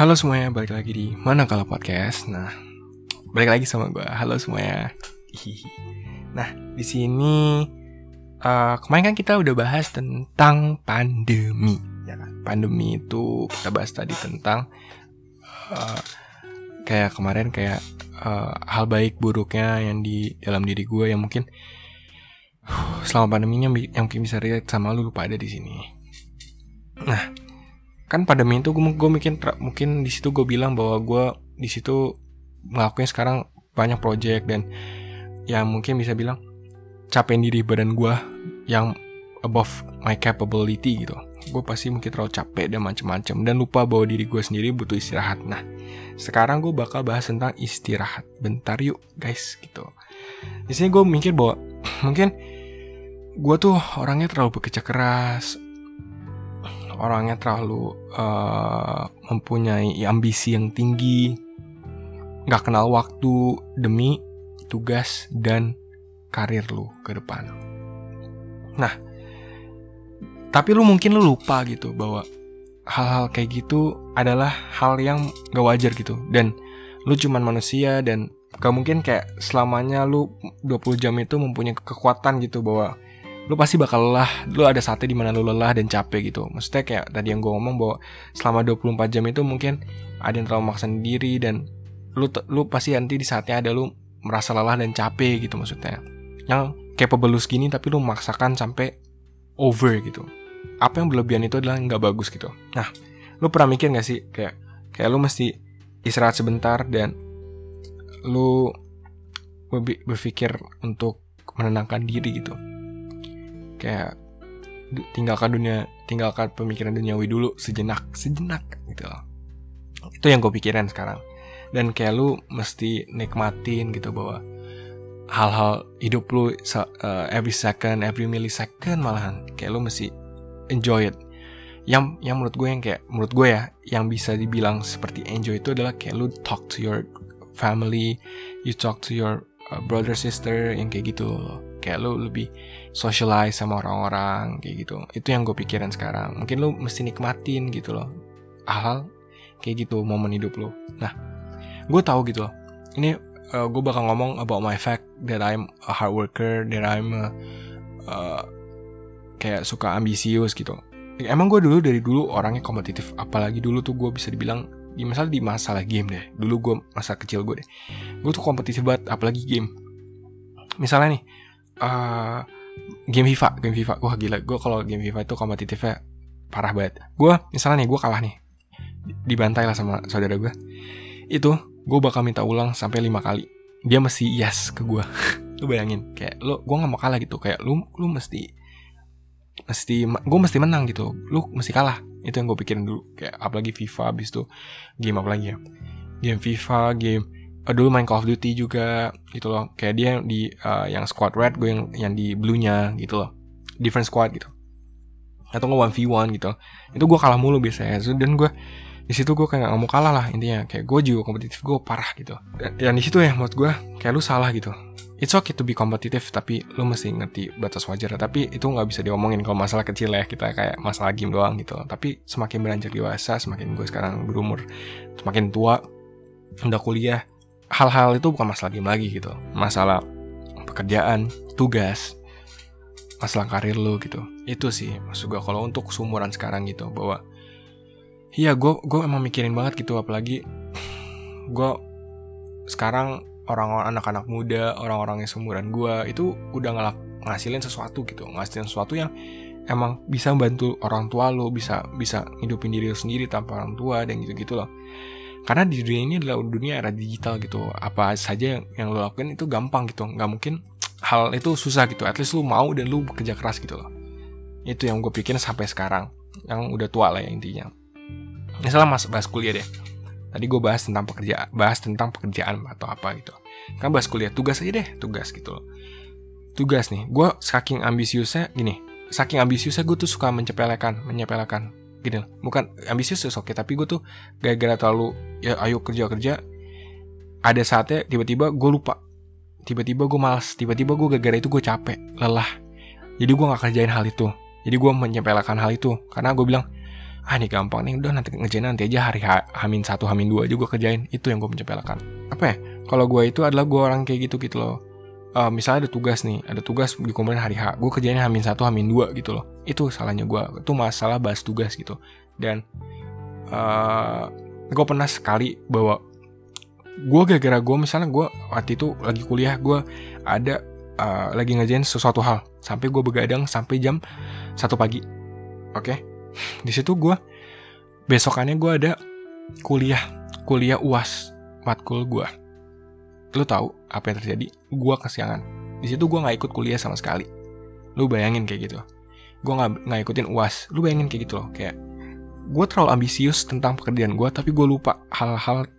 Halo semuanya, balik lagi di Mana Kalau Podcast. Nah, balik lagi sama gue. Halo semuanya. Hihihi. Nah, di sini uh, kemarin kan kita udah bahas tentang pandemi, ya kan? Pandemi itu kita bahas tadi tentang uh, kayak kemarin kayak uh, hal baik buruknya yang di dalam diri gue yang mungkin uh, selama pandeminya yang mungkin bisa relate sama lu lupa ada di sini. Kan pandemi itu gue gue mungkin mungkin di situ gue bilang bahwa gue di situ ngelakuin sekarang banyak project dan ya mungkin bisa bilang capek diri badan gue yang above my capability gitu. Gue pasti mungkin terlalu capek dan macem-macem dan lupa bahwa diri gue sendiri butuh istirahat. Nah sekarang gue bakal bahas tentang istirahat. Bentar yuk guys gitu. Di sini gue mikir bahwa mungkin gue tuh orangnya terlalu bekerja keras orangnya terlalu uh, mempunyai ambisi yang tinggi, nggak kenal waktu demi tugas dan karir lu ke depan. Nah, tapi lu mungkin lu lupa gitu bahwa hal-hal kayak gitu adalah hal yang gak wajar gitu dan lu cuman manusia dan gak mungkin kayak selamanya lu 20 jam itu mempunyai kekuatan gitu bahwa lu pasti bakal lelah. Lu ada saatnya di mana lu lelah dan capek gitu. Maksudnya kayak tadi yang gue ngomong bahwa selama 24 jam itu mungkin ada yang terlalu maksa diri dan lu lu pasti nanti di saatnya ada lu merasa lelah dan capek gitu maksudnya. Yang capable lu segini tapi lu memaksakan sampai over gitu. Apa yang berlebihan itu adalah nggak bagus gitu. Nah lu pernah mikir gak sih kayak kayak lu mesti istirahat sebentar dan lu berpikir untuk menenangkan diri gitu kayak tinggalkan dunia tinggalkan pemikiran duniawi dulu sejenak sejenak gitu loh. Itu yang gue pikirin sekarang. Dan kayak lu mesti nikmatin gitu bahwa hal-hal hidup lu uh, every second every millisecond malahan kayak lu mesti enjoy it. Yang yang menurut gue yang kayak menurut gue ya yang bisa dibilang seperti enjoy itu adalah kayak lu talk to your family you talk to your uh, brother sister yang kayak gitu kayak lu lebih socialize sama orang-orang kayak gitu. Itu yang gue pikirin sekarang. Mungkin lu mesti nikmatin gitu loh hal-hal kayak gitu momen hidup lu. Nah gue tahu gitu loh. Ini uh, gue bakal ngomong about my fact that I'm a hard worker that I'm a, uh, kayak suka ambisius gitu. Emang gue dulu dari dulu orangnya kompetitif. Apalagi dulu tuh gue bisa dibilang di masalah di masalah game deh. Dulu gue masa kecil gue deh. Gue tuh kompetitif banget apalagi game. Misalnya nih uh, game FIFA, game FIFA. Wah gila, gue kalau game FIFA itu kompetitifnya parah banget. Gue misalnya nih, gue kalah nih, dibantai lah sama saudara gue. Itu gue bakal minta ulang sampai lima kali. Dia mesti yes ke gue. lu bayangin, kayak lo, gue nggak mau kalah gitu. Kayak lu, lu mesti, mesti, gue mesti menang gitu. Lu mesti kalah. Itu yang gue pikirin dulu. Kayak apalagi FIFA, abis itu game apa lagi ya? Game FIFA, game dulu main Call of Duty juga gitu loh. Kayak dia di uh, yang squad red gue yang yang di bluenya gitu loh. Different squad gitu. Atau nggak one v one gitu. Itu gue kalah mulu biasanya. Dan gue di situ gue kayak gak mau kalah lah intinya. Kayak gue juga kompetitif gue parah gitu. Dan, dan di situ ya menurut gue kayak lu salah gitu. It's okay to be kompetitif tapi lu mesti ngerti batas wajar. Tapi itu nggak bisa diomongin kalau masalah kecil ya kita kayak masalah game doang gitu. Tapi semakin beranjak dewasa semakin gue sekarang berumur semakin tua udah kuliah hal-hal itu bukan masalah game lagi gitu. Masalah pekerjaan tugas masalah karir lo gitu. Itu sih maksud gue kalau untuk sumuran sekarang gitu bahwa iya gue gue emang mikirin banget gitu apalagi gue sekarang orang-orang anak-anak muda orang-orang yang seumuran gue itu udah ngelak ngasilin sesuatu gitu. Ngasilin sesuatu yang emang bisa membantu orang tua lo bisa bisa hidupin diri lo sendiri tanpa orang tua dan gitu gitu loh karena di dunia ini adalah dunia era digital gitu. Apa saja yang, yang lo lakukan itu gampang gitu. Nggak mungkin hal itu susah gitu. At least lo mau dan lo bekerja keras gitu loh. Itu yang gue pikirin sampai sekarang. Yang udah tua lah ya intinya. Misalnya mas bahas kuliah deh. Tadi gue bahas tentang pekerjaan bahas tentang pekerjaan atau apa gitu. Kan bahas kuliah tugas aja deh tugas gitu loh. Tugas nih gue saking ambisiusnya gini. Saking ambisiusnya gue tuh suka mencepelekan menyepelekan gini loh bukan ambisius oke okay, tapi gue tuh gara-gara terlalu ya ayo kerja kerja ada saatnya tiba-tiba gue lupa. Tiba-tiba gue malas tiba-tiba gue gara-gara itu gue capek lelah. Jadi gue nggak kerjain hal itu. Jadi gue menyepelekan hal itu. Karena gue bilang ah ini gampang nih. Udah nanti ngejain nanti aja hari ha hamin satu hamin dua aja gue kerjain. Itu yang gue mencepelakan apa ya? Kalau gue itu adalah gue orang kayak gitu gitu loh. Uh, misalnya ada tugas nih. Ada tugas dikumpulin hari H. Gue kerjainnya hamin satu hamin dua gitu loh itu salahnya gue itu masalah bahas tugas gitu. Dan uh, gue pernah sekali bawa gue gara-gara gue misalnya gue waktu itu lagi kuliah gue ada uh, lagi ngerjain sesuatu hal. Sampai gue begadang sampai jam satu pagi. Oke? Okay? di situ gue besokannya gue ada kuliah kuliah uas matkul gue lu tahu apa yang terjadi? Gue kesiangan. Di situ gue nggak ikut kuliah sama sekali. Lu bayangin kayak gitu gue nggak nggak ikutin uas lu bayangin kayak gitu loh kayak gue terlalu ambisius tentang pekerjaan gue tapi gue lupa hal-hal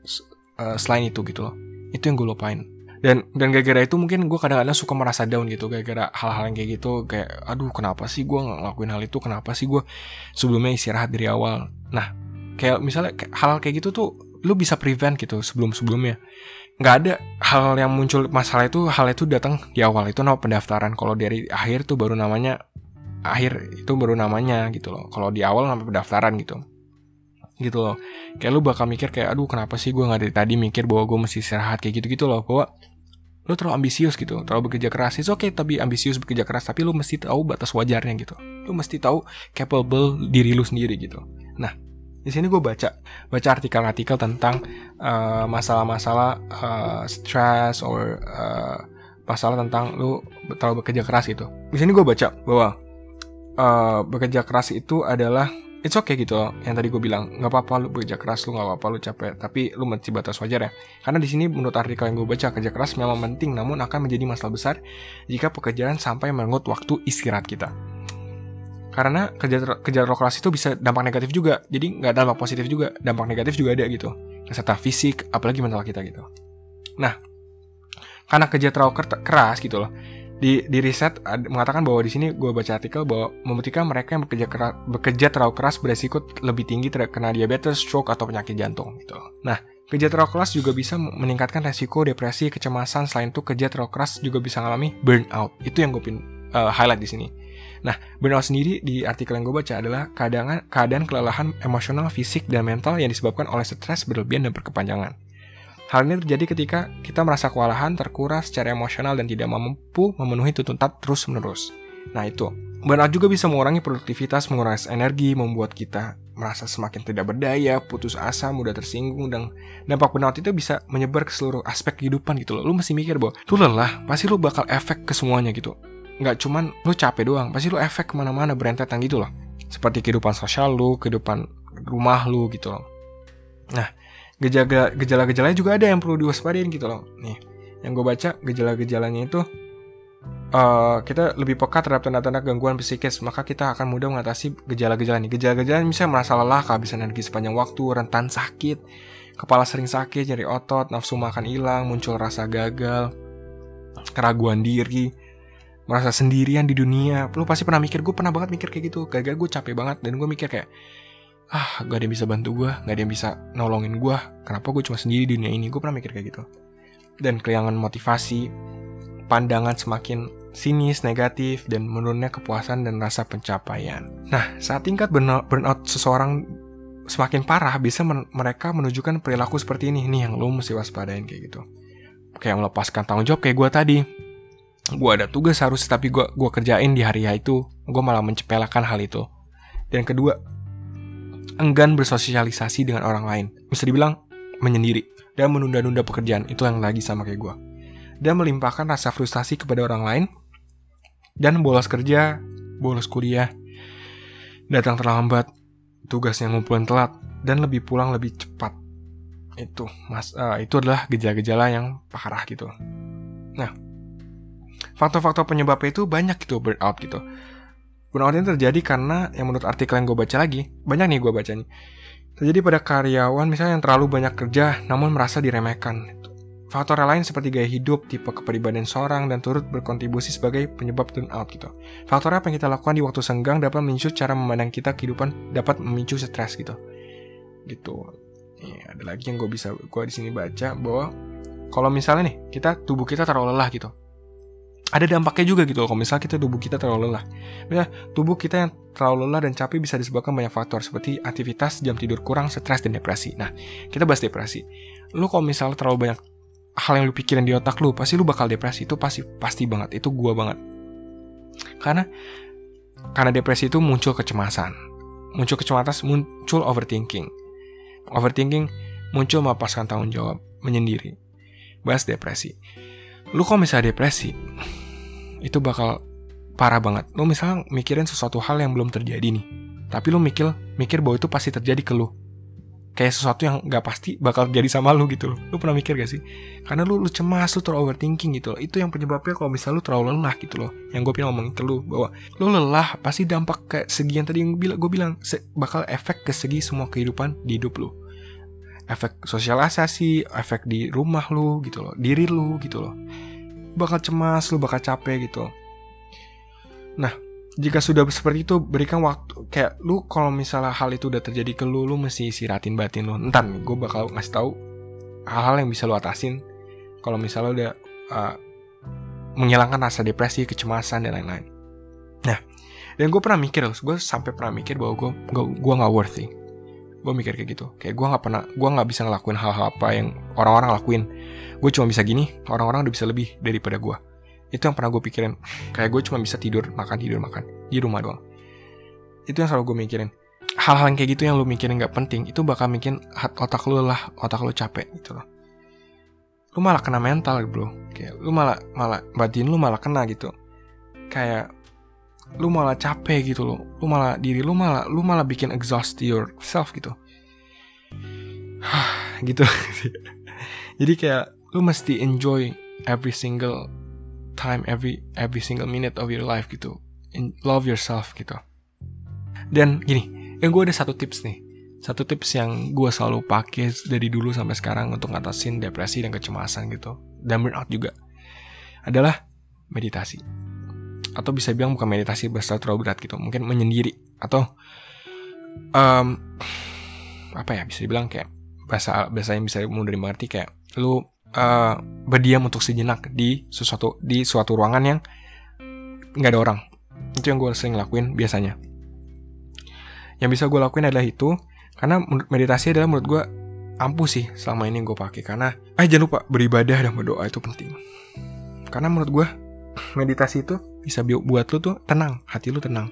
uh, selain itu gitu loh. Itu yang gue lupain. Dan dan gara-gara itu mungkin gue kadang-kadang suka merasa down gitu gara-gara hal-hal yang kayak gitu kayak aduh kenapa sih gue ngelakuin hal itu? Kenapa sih gue sebelumnya istirahat dari awal? Nah kayak misalnya kayak, hal kayak gitu tuh lu bisa prevent gitu sebelum sebelumnya nggak ada hal yang muncul masalah itu hal itu datang di awal. Itu nama pendaftaran. Kalau dari akhir tuh baru namanya akhir itu baru namanya gitu loh. Kalau di awal namanya pendaftaran gitu. Gitu loh. Kayak lu bakal mikir kayak aduh kenapa sih gue nggak dari tadi mikir bahwa gue mesti istirahat? Kayak gitu gitu loh. Bahwa lu terlalu ambisius gitu terlalu bekerja keras. Itu oke okay, tapi ambisius bekerja keras tapi lu mesti tahu batas wajarnya gitu. Lu mesti tahu capable diri lu sendiri gitu. Nah di sini gue baca baca artikel-artikel tentang uh, masalah-masalah uh, stress or uh, masalah tentang lu terlalu bekerja keras gitu. Di sini gue baca bahwa uh, bekerja keras itu adalah it's okay gitu loh. Yang tadi gue bilang, nggak apa-apa lu bekerja keras, lu nggak apa-apa lu capek, tapi lu mesti batas wajar ya. Karena di sini menurut artikel yang gue baca, kerja keras memang penting, namun akan menjadi masalah besar jika pekerjaan sampai merenggut waktu istirahat kita. Karena kerja kerja keras itu bisa dampak negatif juga, jadi nggak dampak positif juga, dampak negatif juga ada gitu. Kesehatan fisik, apalagi mental kita gitu. Nah, karena kerja terlalu keras gitu loh, di di riset mengatakan bahwa di sini gue baca artikel bahwa membuktikan mereka yang bekerja keras, bekerja terlalu keras beresiko lebih tinggi terkena diabetes, stroke atau penyakit jantung gitu. Nah, kerja terlalu keras juga bisa meningkatkan resiko depresi, kecemasan. Selain itu, kerja terlalu keras juga bisa mengalami burnout. Itu yang gue pin uh, highlight di sini. Nah, burnout sendiri di artikel yang gue baca adalah keadaan, keadaan kelelahan emosional, fisik, dan mental yang disebabkan oleh stres berlebihan dan berkepanjangan. Hal ini terjadi ketika kita merasa kewalahan, terkuras secara emosional, dan tidak mampu memenuhi tuntutan terus-menerus. Nah itu, burnout juga bisa mengurangi produktivitas, mengurangi energi, membuat kita merasa semakin tidak berdaya, putus asa, mudah tersinggung, dan dampak burnout itu bisa menyebar ke seluruh aspek kehidupan gitu loh. Lu mesti mikir bahwa lu lelah, pasti lu bakal efek ke semuanya gitu. Nggak cuman lu capek doang, pasti lu efek ke mana-mana berentetan gitu loh. Seperti kehidupan sosial lu, kehidupan rumah lu gitu loh. Nah, gejala-gejalanya juga ada yang perlu diwaspadain gitu loh. Nih, yang gue baca gejala-gejalanya itu uh, kita lebih peka terhadap tanda-tanda gangguan psikis, maka kita akan mudah mengatasi gejala-gejala ini. Gejala-gejala misalnya merasa lelah, kehabisan energi sepanjang waktu, rentan sakit, kepala sering sakit, nyeri otot, nafsu makan hilang, muncul rasa gagal, keraguan diri, merasa sendirian di dunia. Lu pasti pernah mikir, gue pernah banget mikir kayak gitu. Gagal gue capek banget dan gue mikir kayak ah gak ada yang bisa bantu gue gak ada yang bisa nolongin gue kenapa gue cuma sendiri di dunia ini? Gue pernah mikir kayak gitu. Dan kehilangan motivasi pandangan semakin sinis negatif dan menurunnya kepuasan dan rasa pencapaian. Nah saat tingkat burnout seseorang semakin parah bisa men mereka menunjukkan perilaku seperti ini. Nih yang lo mesti waspadain kayak gitu. Kayak melepaskan tanggung jawab kayak gue tadi. Gue ada tugas harus tapi gue gua kerjain di hari itu. Gue malah mencepelakan hal itu. Dan kedua enggan bersosialisasi dengan orang lain. Bisa dibilang menyendiri dan menunda-nunda pekerjaan itu yang lagi sama kayak gue. Dan melimpahkan rasa frustasi kepada orang lain dan bolos kerja, bolos kuliah, datang terlambat, tugasnya ngumpulin telat dan lebih pulang lebih cepat. Itu mas, uh, itu adalah gejala-gejala yang parah gitu. Nah, faktor-faktor penyebabnya itu banyak gitu burnout gitu. Burnout ini terjadi karena yang menurut artikel yang gue baca lagi, banyak nih gue baca nih. Terjadi pada karyawan misalnya yang terlalu banyak kerja namun merasa diremehkan. Faktor lain seperti gaya hidup, tipe kepribadian seorang, dan turut berkontribusi sebagai penyebab burnout gitu. Faktor apa yang kita lakukan di waktu senggang dapat memicu cara memandang kita kehidupan dapat memicu stres gitu. Gitu. Nih, ada lagi yang gue bisa gue di sini baca bahwa kalau misalnya nih kita tubuh kita terlalu lelah gitu, ada dampaknya juga gitu loh kalau misalnya kita tubuh kita terlalu lelah. Ya, tubuh kita yang terlalu lelah dan capek bisa disebabkan banyak faktor seperti aktivitas, jam tidur kurang, stres dan depresi. Nah, kita bahas depresi. Lu kalau misalnya terlalu banyak hal yang lu pikirin di otak lu, pasti lu bakal depresi. Itu pasti pasti banget. Itu gua banget. Karena karena depresi itu muncul kecemasan. Muncul kecemasan, muncul overthinking. Overthinking muncul melepaskan tanggung jawab, menyendiri. Bahas depresi. Lu kalau misalnya depresi, itu bakal parah banget. Lu misalnya mikirin sesuatu hal yang belum terjadi nih, tapi lu mikir mikir bahwa itu pasti terjadi ke lu. Kayak sesuatu yang gak pasti bakal jadi sama lu gitu loh. Lu pernah mikir gak sih? Karena lu, lu cemas, lu terlalu overthinking gitu loh. Itu yang penyebabnya kalau misalnya lu terlalu lelah gitu loh. Yang gue bilang ngomongin ke lu bahwa lu lelah pasti dampak ke segi yang tadi yang gue bilang, bilang bakal efek ke segi semua kehidupan di hidup lu. Efek sosialisasi, efek di rumah lu gitu loh, diri lu gitu loh bakal cemas, lu bakal capek gitu. Nah, jika sudah seperti itu, berikan waktu. Kayak lu kalau misalnya hal itu udah terjadi ke lu, lu mesti istirahatin batin lu. Entar gue bakal ngasih tahu hal-hal yang bisa lu atasin. Kalau misalnya udah uh, menghilangkan rasa depresi, kecemasan dan lain-lain. Nah, dan gue pernah mikir, gue sampai pernah mikir bahwa gue gue nggak worthy gue mikir kayak gitu. Kayak gue nggak pernah gue nggak bisa ngelakuin hal-hal apa yang orang-orang lakuin. Gue cuma bisa gini orang-orang udah bisa lebih daripada gue itu yang pernah gue pikirin. Kayak gue cuma bisa tidur makan tidur makan. Di rumah doang. Itu yang selalu gue mikirin. Hal-hal yang kayak gitu yang lu mikirin nggak penting itu bakal bikin otak lu lelah otak lu capek gitu loh. Lu malah kena mental bro. Kayak lu malah malah batin lu malah kena gitu. Kayak lu malah capek gitu loh. Lu malah diri lu malah lu malah bikin exhaust yourself gitu. Gitu. Jadi kayak lu mesti enjoy every single time every every single minute of your life gitu. In, love yourself gitu. Dan gini yang gue ada satu tips nih. Satu tips yang gue selalu pakai dari dulu sampai sekarang untuk ngatasin depresi dan kecemasan gitu. Dan burnout juga. Adalah meditasi atau bisa bilang bukan meditasi besar terlalu berat gitu mungkin menyendiri atau um, apa ya bisa dibilang kayak bahasa bahasa yang bisa mudah dimengerti kayak lu uh, berdiam untuk sejenak di sesuatu di suatu ruangan yang nggak ada orang. Itu yang gue sering lakuin biasanya. Yang bisa gue lakuin adalah itu karena meditasi adalah menurut gue ampuh sih selama ini gue pakai karena eh jangan lupa beribadah dan berdoa itu penting. Karena menurut gue meditasi itu bisa buat lu tuh tenang, hati lu tenang.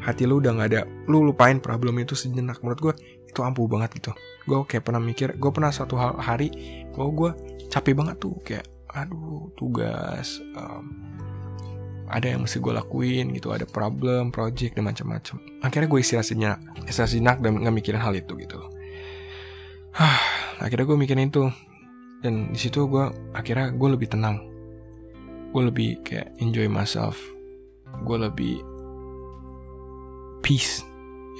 Hati lu udah gak ada, lu lupain problem itu sejenak. Menurut gue itu ampuh banget gitu. Gue kayak pernah mikir, gue pernah satu hari, bahwa gue capek banget tuh kayak, aduh tugas, um, ada yang mesti gue lakuin gitu, ada problem, project dan macam-macam. Akhirnya gue istirahat sejenak, istirahat sejenak dan nggak mikirin hal itu gitu. akhirnya gue mikirin itu, dan di situ gue akhirnya gue lebih tenang gue lebih kayak enjoy myself. Gue lebih peace.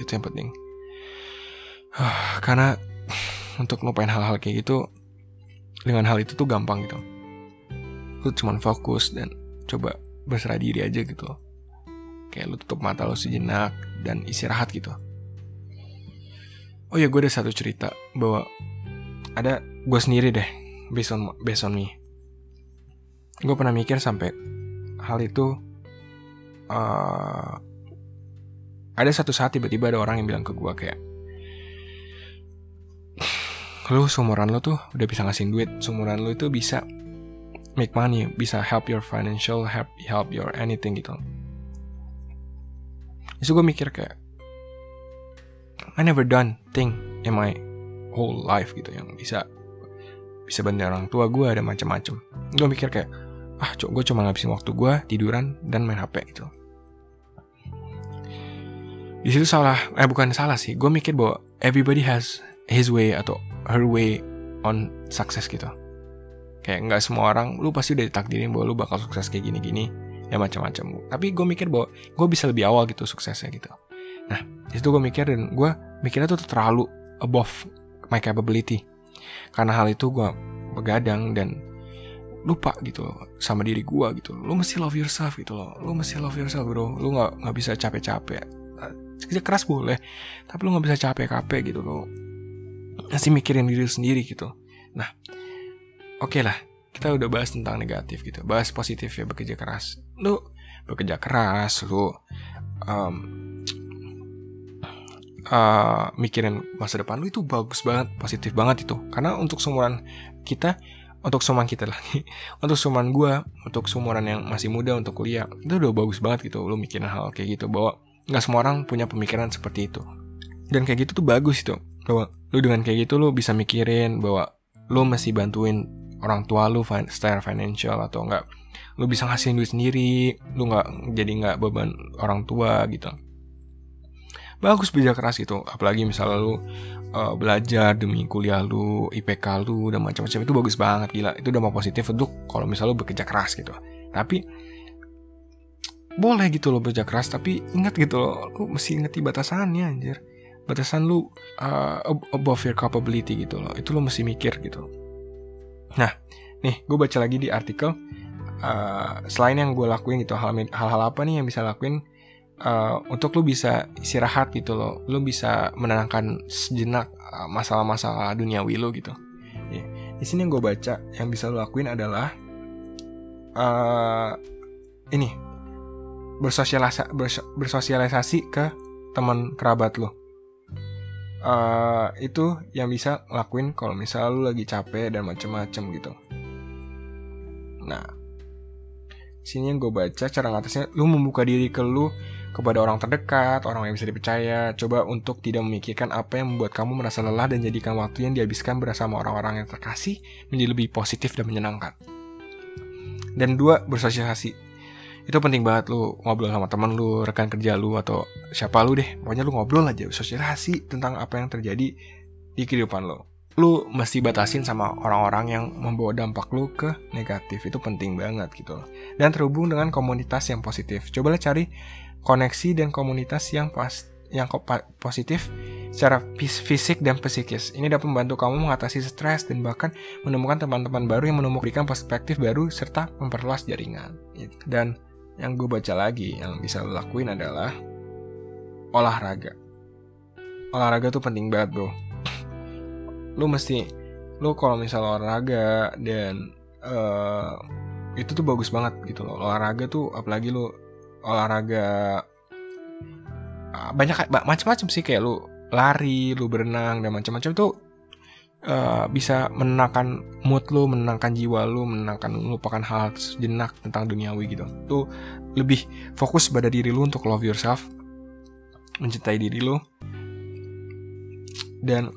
Itu yang penting. Karena untuk ngelupain hal-hal kayak gitu dengan hal itu tuh gampang gitu. Lu cuman fokus dan coba berserah diri aja gitu. Kayak lu tutup mata lo sejenak dan istirahat gitu. Oh ya gue ada satu cerita bahwa ada gue sendiri deh based on based on me gue pernah mikir sampai hal itu uh, ada satu saat tiba-tiba ada orang yang bilang ke gue kayak lu seumuran lu tuh udah bisa ngasih duit. Seumuran lu itu bisa make money bisa help your financial help help your anything gitu. Itu gue mikir kayak I never done thing in my whole life gitu yang bisa bisa bantu orang tua gue ada macam-macam. Gue mikir kayak ah cok gue cuma ngabisin waktu gue tiduran dan main hp gitu. Di situ salah eh bukan salah sih. Gue mikir bahwa everybody has his way atau her way on success gitu. Kayak nggak semua orang lu pasti udah ditakdirin bahwa lu bakal sukses kayak gini-gini ya macam-macam. Tapi gue mikir bahwa gue bisa lebih awal gitu suksesnya gitu. Nah di situ gue mikir dan gue mikirnya tuh terlalu above my capability. Karena hal itu gue begadang dan lupa gitu loh sama diri gue gitu. Lu mesti love yourself gitu loh. Lu mesti love yourself bro. Lu nggak nggak bisa capek-capek. Kerja keras boleh, tapi lu nggak bisa capek-capek gitu loh. Masih mikirin diri sendiri gitu. Nah, oke okay lah. kita udah bahas tentang negatif gitu bahas positif ya bekerja keras lu bekerja keras lu um, uh, mikirin masa depan lu itu bagus banget positif banget itu karena untuk seumuran kita untuk seumuran kita lagi. Untuk seumuran gue untuk seumuran yang masih muda untuk kuliah itu udah bagus banget gitu lu mikirin hal kayak gitu bahwa nggak semua orang punya pemikiran seperti itu. Dan kayak gitu tuh bagus itu bahwa lu dengan kayak gitu lu bisa mikirin bahwa lu masih bantuin orang tua lu secara financial atau enggak lu bisa ngasihin duit sendiri lu nggak jadi nggak beban orang tua gitu bagus belajar keras gitu. Apalagi misalnya lu uh, belajar demi kuliah lu IPK lu dan macam-macam itu bagus banget gila. Itu udah mau positif untuk kalau misalnya lu bekerja keras gitu. Tapi boleh gitu lo bekerja keras tapi ingat gitu loh lu mesti ngerti batasannya anjir. Batasan lu uh, above your capability gitu loh. Itu lo mesti mikir gitu. Nah nih gue baca lagi di artikel uh, selain yang gue lakuin gitu hal-hal apa nih yang bisa lakuin uh, untuk lu bisa istirahat gitu loh. Lu bisa menenangkan sejenak uh, masalah-masalah duniawi lu gitu. Yeah. di sini yang gue baca yang bisa lu lakuin adalah uh, ini bersosialisasi bersosialisasi ke teman kerabat lu. Uh, itu yang bisa lakuin kalau misalnya lu lagi capek dan macem-macem gitu. Nah sini yang gue baca cara ngatasnya lu membuka diri ke lu kepada orang terdekat, orang yang bisa dipercaya. Coba untuk tidak memikirkan apa yang membuat kamu merasa lelah dan jadikan waktu yang dihabiskan bersama orang-orang yang terkasih menjadi lebih positif dan menyenangkan. Dan dua, bersosialisasi. Itu penting banget lu ngobrol sama temen lu, rekan kerja lu, atau siapa lu deh. Pokoknya lu ngobrol aja, sosialisasi tentang apa yang terjadi di kehidupan lu lu mesti batasin sama orang-orang yang membawa dampak lu ke negatif itu penting banget gitu dan terhubung dengan komunitas yang positif cobalah cari koneksi dan komunitas yang pas yang positif secara fisik dan psikis. Ini dapat membantu kamu mengatasi stres dan bahkan menemukan teman-teman baru yang menemukan perspektif baru serta memperluas jaringan. Dan yang gue baca lagi yang bisa lo lakuin adalah olahraga. Olahraga tuh penting banget bro lu mesti lu kalau misal olahraga dan uh, itu tuh bagus banget gitu loh olahraga tuh apalagi lu olahraga uh, banyak macam-macam sih kayak lu lari lu berenang dan macam-macam tuh uh, bisa menenangkan mood lu menenangkan jiwa lu menenangkan melupakan hal sejenak tentang duniawi gitu. Tuh lebih fokus pada diri lu untuk love yourself mencintai diri lu dan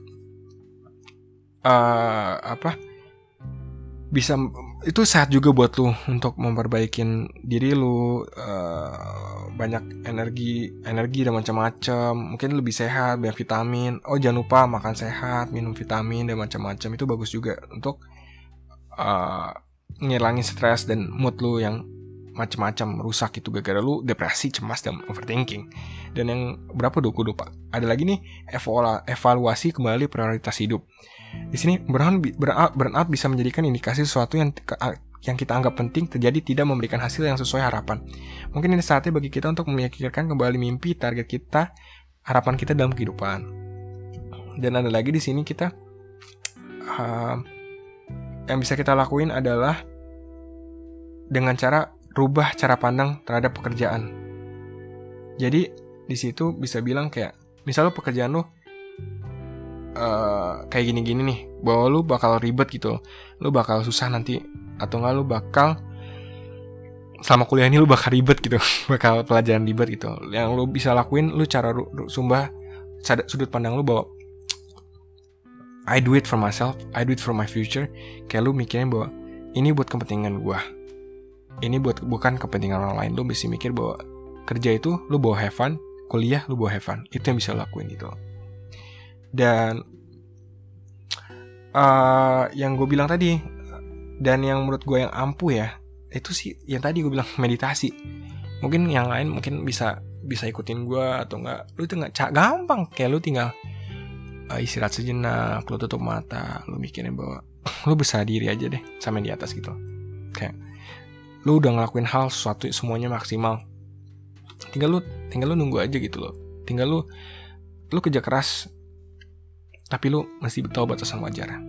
uh, apa bisa itu sehat juga buat lu untuk memperbaikin diri lu uh, banyak energi energi dan macam-macam. Mungkin lebih sehat banyak vitamin. Oh jangan lupa makan sehat minum vitamin dan macam-macam. Itu bagus juga untuk uh, ngilangin stres dan mood lu yang macam-macam rusak itu gara-gara lu depresi cemas dan overthinking dan yang berapa dua lupa ada lagi nih evaluasi kembali prioritas hidup di sini burnout, burnout bisa menjadikan indikasi sesuatu yang yang kita anggap penting terjadi tidak memberikan hasil yang sesuai harapan. Mungkin ini saatnya bagi kita untuk memikirkan kembali mimpi, target kita, harapan kita dalam kehidupan. Dan ada lagi di sini kita uh, yang bisa kita lakuin adalah dengan cara rubah cara pandang terhadap pekerjaan. Jadi di situ bisa bilang kayak misalnya pekerjaan lo uh, kayak gini-gini nih bahwa lu bakal ribet gitu. Lu bakal susah nanti atau enggak lu bakal sama kuliah ini lu bakal ribet gitu. Bakal pelajaran ribet gitu. Yang lu bisa lakuin lu cara sumbah sudut pandang lu bahwa I do it for myself I do it for my future. Kayak lu mikirin bahwa ini buat kepentingan gua ini buat bukan kepentingan orang lain. Lu bisa mikir bahwa kerja itu lu bawa have kuliah lu bawa have itu yang bisa lu lakuin gitu dan uh, yang gue bilang tadi dan yang menurut gue yang ampuh ya itu sih yang tadi gue bilang meditasi. Mungkin yang lain mungkin bisa bisa ikutin gue atau enggak. Lu itu nggak gampang. Kayak lu tinggal uh, istirahat sejenak lu tutup mata lu mikirin bahwa lu bisa diri aja deh sama di atas gitu kayak lu udah ngelakuin hal sesuatu semuanya maksimal. Tinggal lu tinggal lu nunggu aja gitu loh. Tinggal lu lu kerja keras tapi lu masih tahu batasan wajar.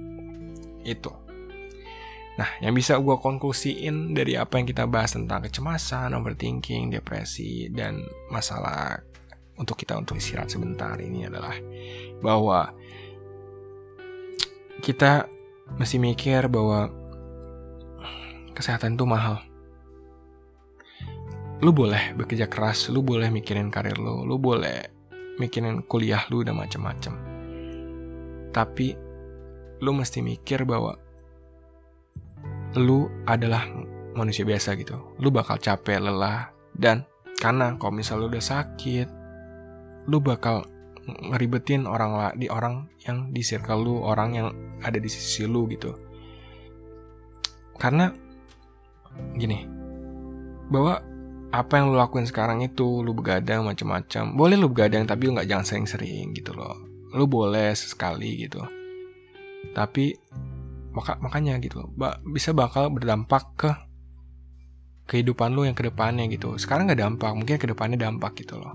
Itu. Nah, yang bisa gue konklusiin dari apa yang kita bahas tentang kecemasan, overthinking, depresi, dan masalah untuk kita untuk istirahat sebentar ini adalah bahwa kita mesti mikir bahwa kesehatan itu mahal. Lu boleh bekerja keras, lu boleh mikirin karir lu, lu boleh mikirin kuliah lu dan macam-macam. Tapi lu mesti mikir bahwa lu adalah manusia biasa gitu. Lu bakal capek, lelah, dan karena kalau misalnya lu udah sakit, lu bakal ngeribetin orang lah di orang yang di circle lu, orang yang ada di sisi lu gitu. Karena gini, bahwa apa yang lu lakuin sekarang itu lu begadang macam-macam boleh lu begadang tapi lu nggak jangan sering-sering gitu loh. Lu boleh sesekali gitu. Tapi maka makanya gitu loh. Bisa bakal berdampak ke kehidupan lu yang ke depannya gitu. Sekarang nggak dampak mungkin ke depannya dampak gitu loh.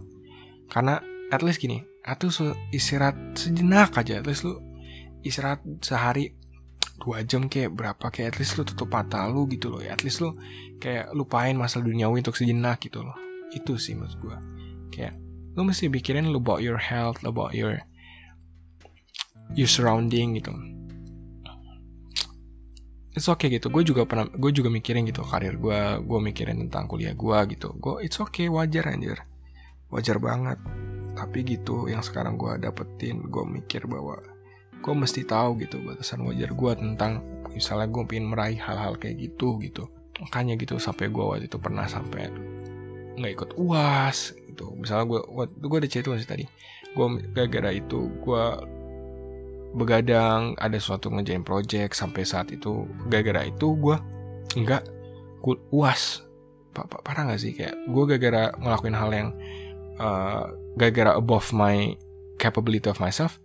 Karena at least gini atau istirahat sejenak aja. At least lu istirahat sehari dua jam kayak berapa kayak at least lu tutup mata lu gitu loh ya. At least lu kayak lupain masalah duniawi untuk sejenak gitu loh. Itu sih maksud gue kayak lu mesti pikirin lu about your health about your your surrounding gitu. It's okay gitu. Gue juga pernah gue juga mikirin gitu karir gue gue mikirin tentang kuliah gue gitu. Gue it's okay wajar anjir. Wajar banget. Tapi gitu yang sekarang gue dapetin gue mikir bahwa gue mesti tahu gitu batasan wajar gue tentang misalnya gue pengen meraih hal-hal kayak gitu gitu. Makanya gitu sampai gue waktu itu pernah sampai nggak ikut uas gitu. Misalnya gue waktu gue ada cerita sih tadi? Gue gara-gara itu gue begadang ada suatu ngejain project sampai saat itu gara-gara itu gue nggak uas pak parah nggak sih? Kayak gue gara-gara ngelakuin hal yang uh, gara-gara above my capability of myself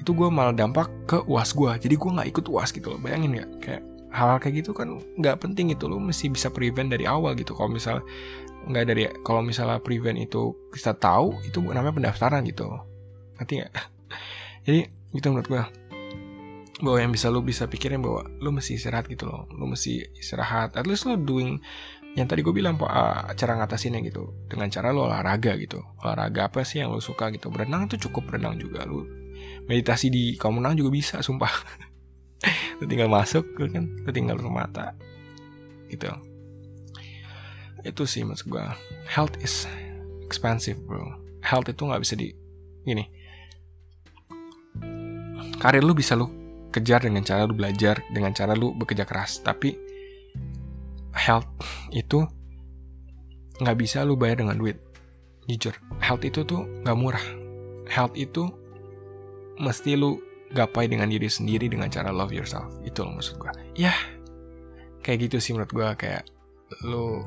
itu gue malah dampak ke uas gue jadi gue nggak ikut uas gitu loh. Bayangin ya kayak hal-hal kayak gitu kan nggak penting itu lo mesti bisa prevent dari awal gitu. Kalau misal nggak dari kalau misalnya prevent itu kita tahu itu namanya pendaftaran gitu. Nanti ya jadi gitu menurut gue bahwa yang bisa lu bisa pikirin bahwa lu mesti istirahat gitu loh. Lu mesti istirahat. At least lu doing yang tadi gue bilang uh, cara ngatasinnya gitu. Dengan cara lu olahraga gitu. Olahraga apa sih yang lu suka gitu? Berenang itu cukup berenang juga. Lu meditasi di renang juga bisa sumpah lu tinggal masuk kan lu tinggal mata gitu itu sih maksud gue health is expensive bro health itu nggak bisa di gini karir lu bisa lu kejar dengan cara lu belajar, dengan cara lu bekerja keras. Tapi health itu nggak bisa lu bayar dengan duit. Jujur, health itu tuh nggak murah. Health itu mesti lu gapai dengan diri sendiri dengan cara love yourself. Itu loh maksud gue. Ya, kayak gitu sih menurut gue kayak lu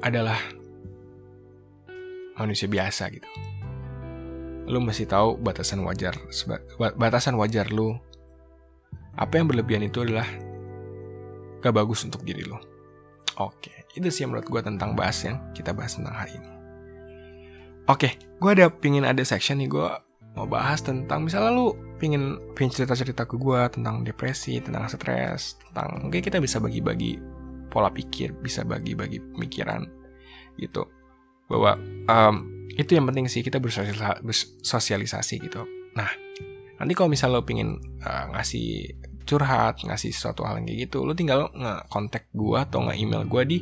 adalah manusia biasa gitu. Lu mesti tahu batasan wajar batasan wajar lu. Apa yang berlebihan itu adalah gak bagus untuk diri lu. Oke itu sih menurut gue tentang bahas yang kita bahas tentang hari ini. Oke gue ada pingin ada section nih. Gue mau bahas tentang misalnya lu pingin pingin cerita cerita ke gue tentang depresi tentang stres tentang mungkin kita bisa bagi-bagi pola pikir bisa bagi-bagi pemikiran gitu. Bahwa um, itu yang penting sih kita bersosialisasi gitu. Nah nanti kalau misalnya lo pingin uh, ngasih curhat ngasih sesuatu hal yang kayak gitu lo tinggal nge-kontak gue atau nge-email gue di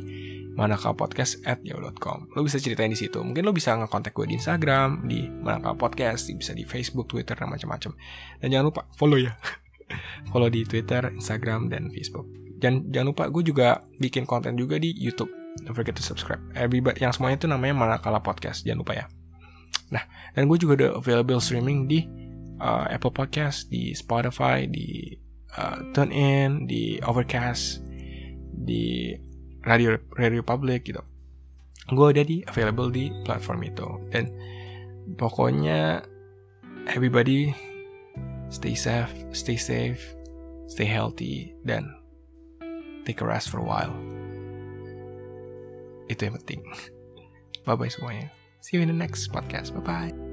manakah podcast at yahoo.com lo bisa ceritain di situ mungkin lo bisa nge-kontak gue di Instagram di manakah podcast bisa di Facebook Twitter dan macam-macam dan jangan lupa follow ya follow di Twitter Instagram dan Facebook dan jangan lupa gue juga bikin konten juga di YouTube Don't forget to subscribe. Everybody, yang semuanya itu namanya Manakala Podcast. Jangan lupa ya. Nah, dan gue juga ada available streaming di uh, Apple Podcast, di Spotify, di uh, TuneIn, di Overcast, di Radio Radio Public gitu. Gue ada di available di platform itu. Dan pokoknya everybody stay safe, stay safe, stay healthy, dan take a rest for a while. Itu yang penting. Bye-bye semuanya. See you in the next podcast. Bye-bye.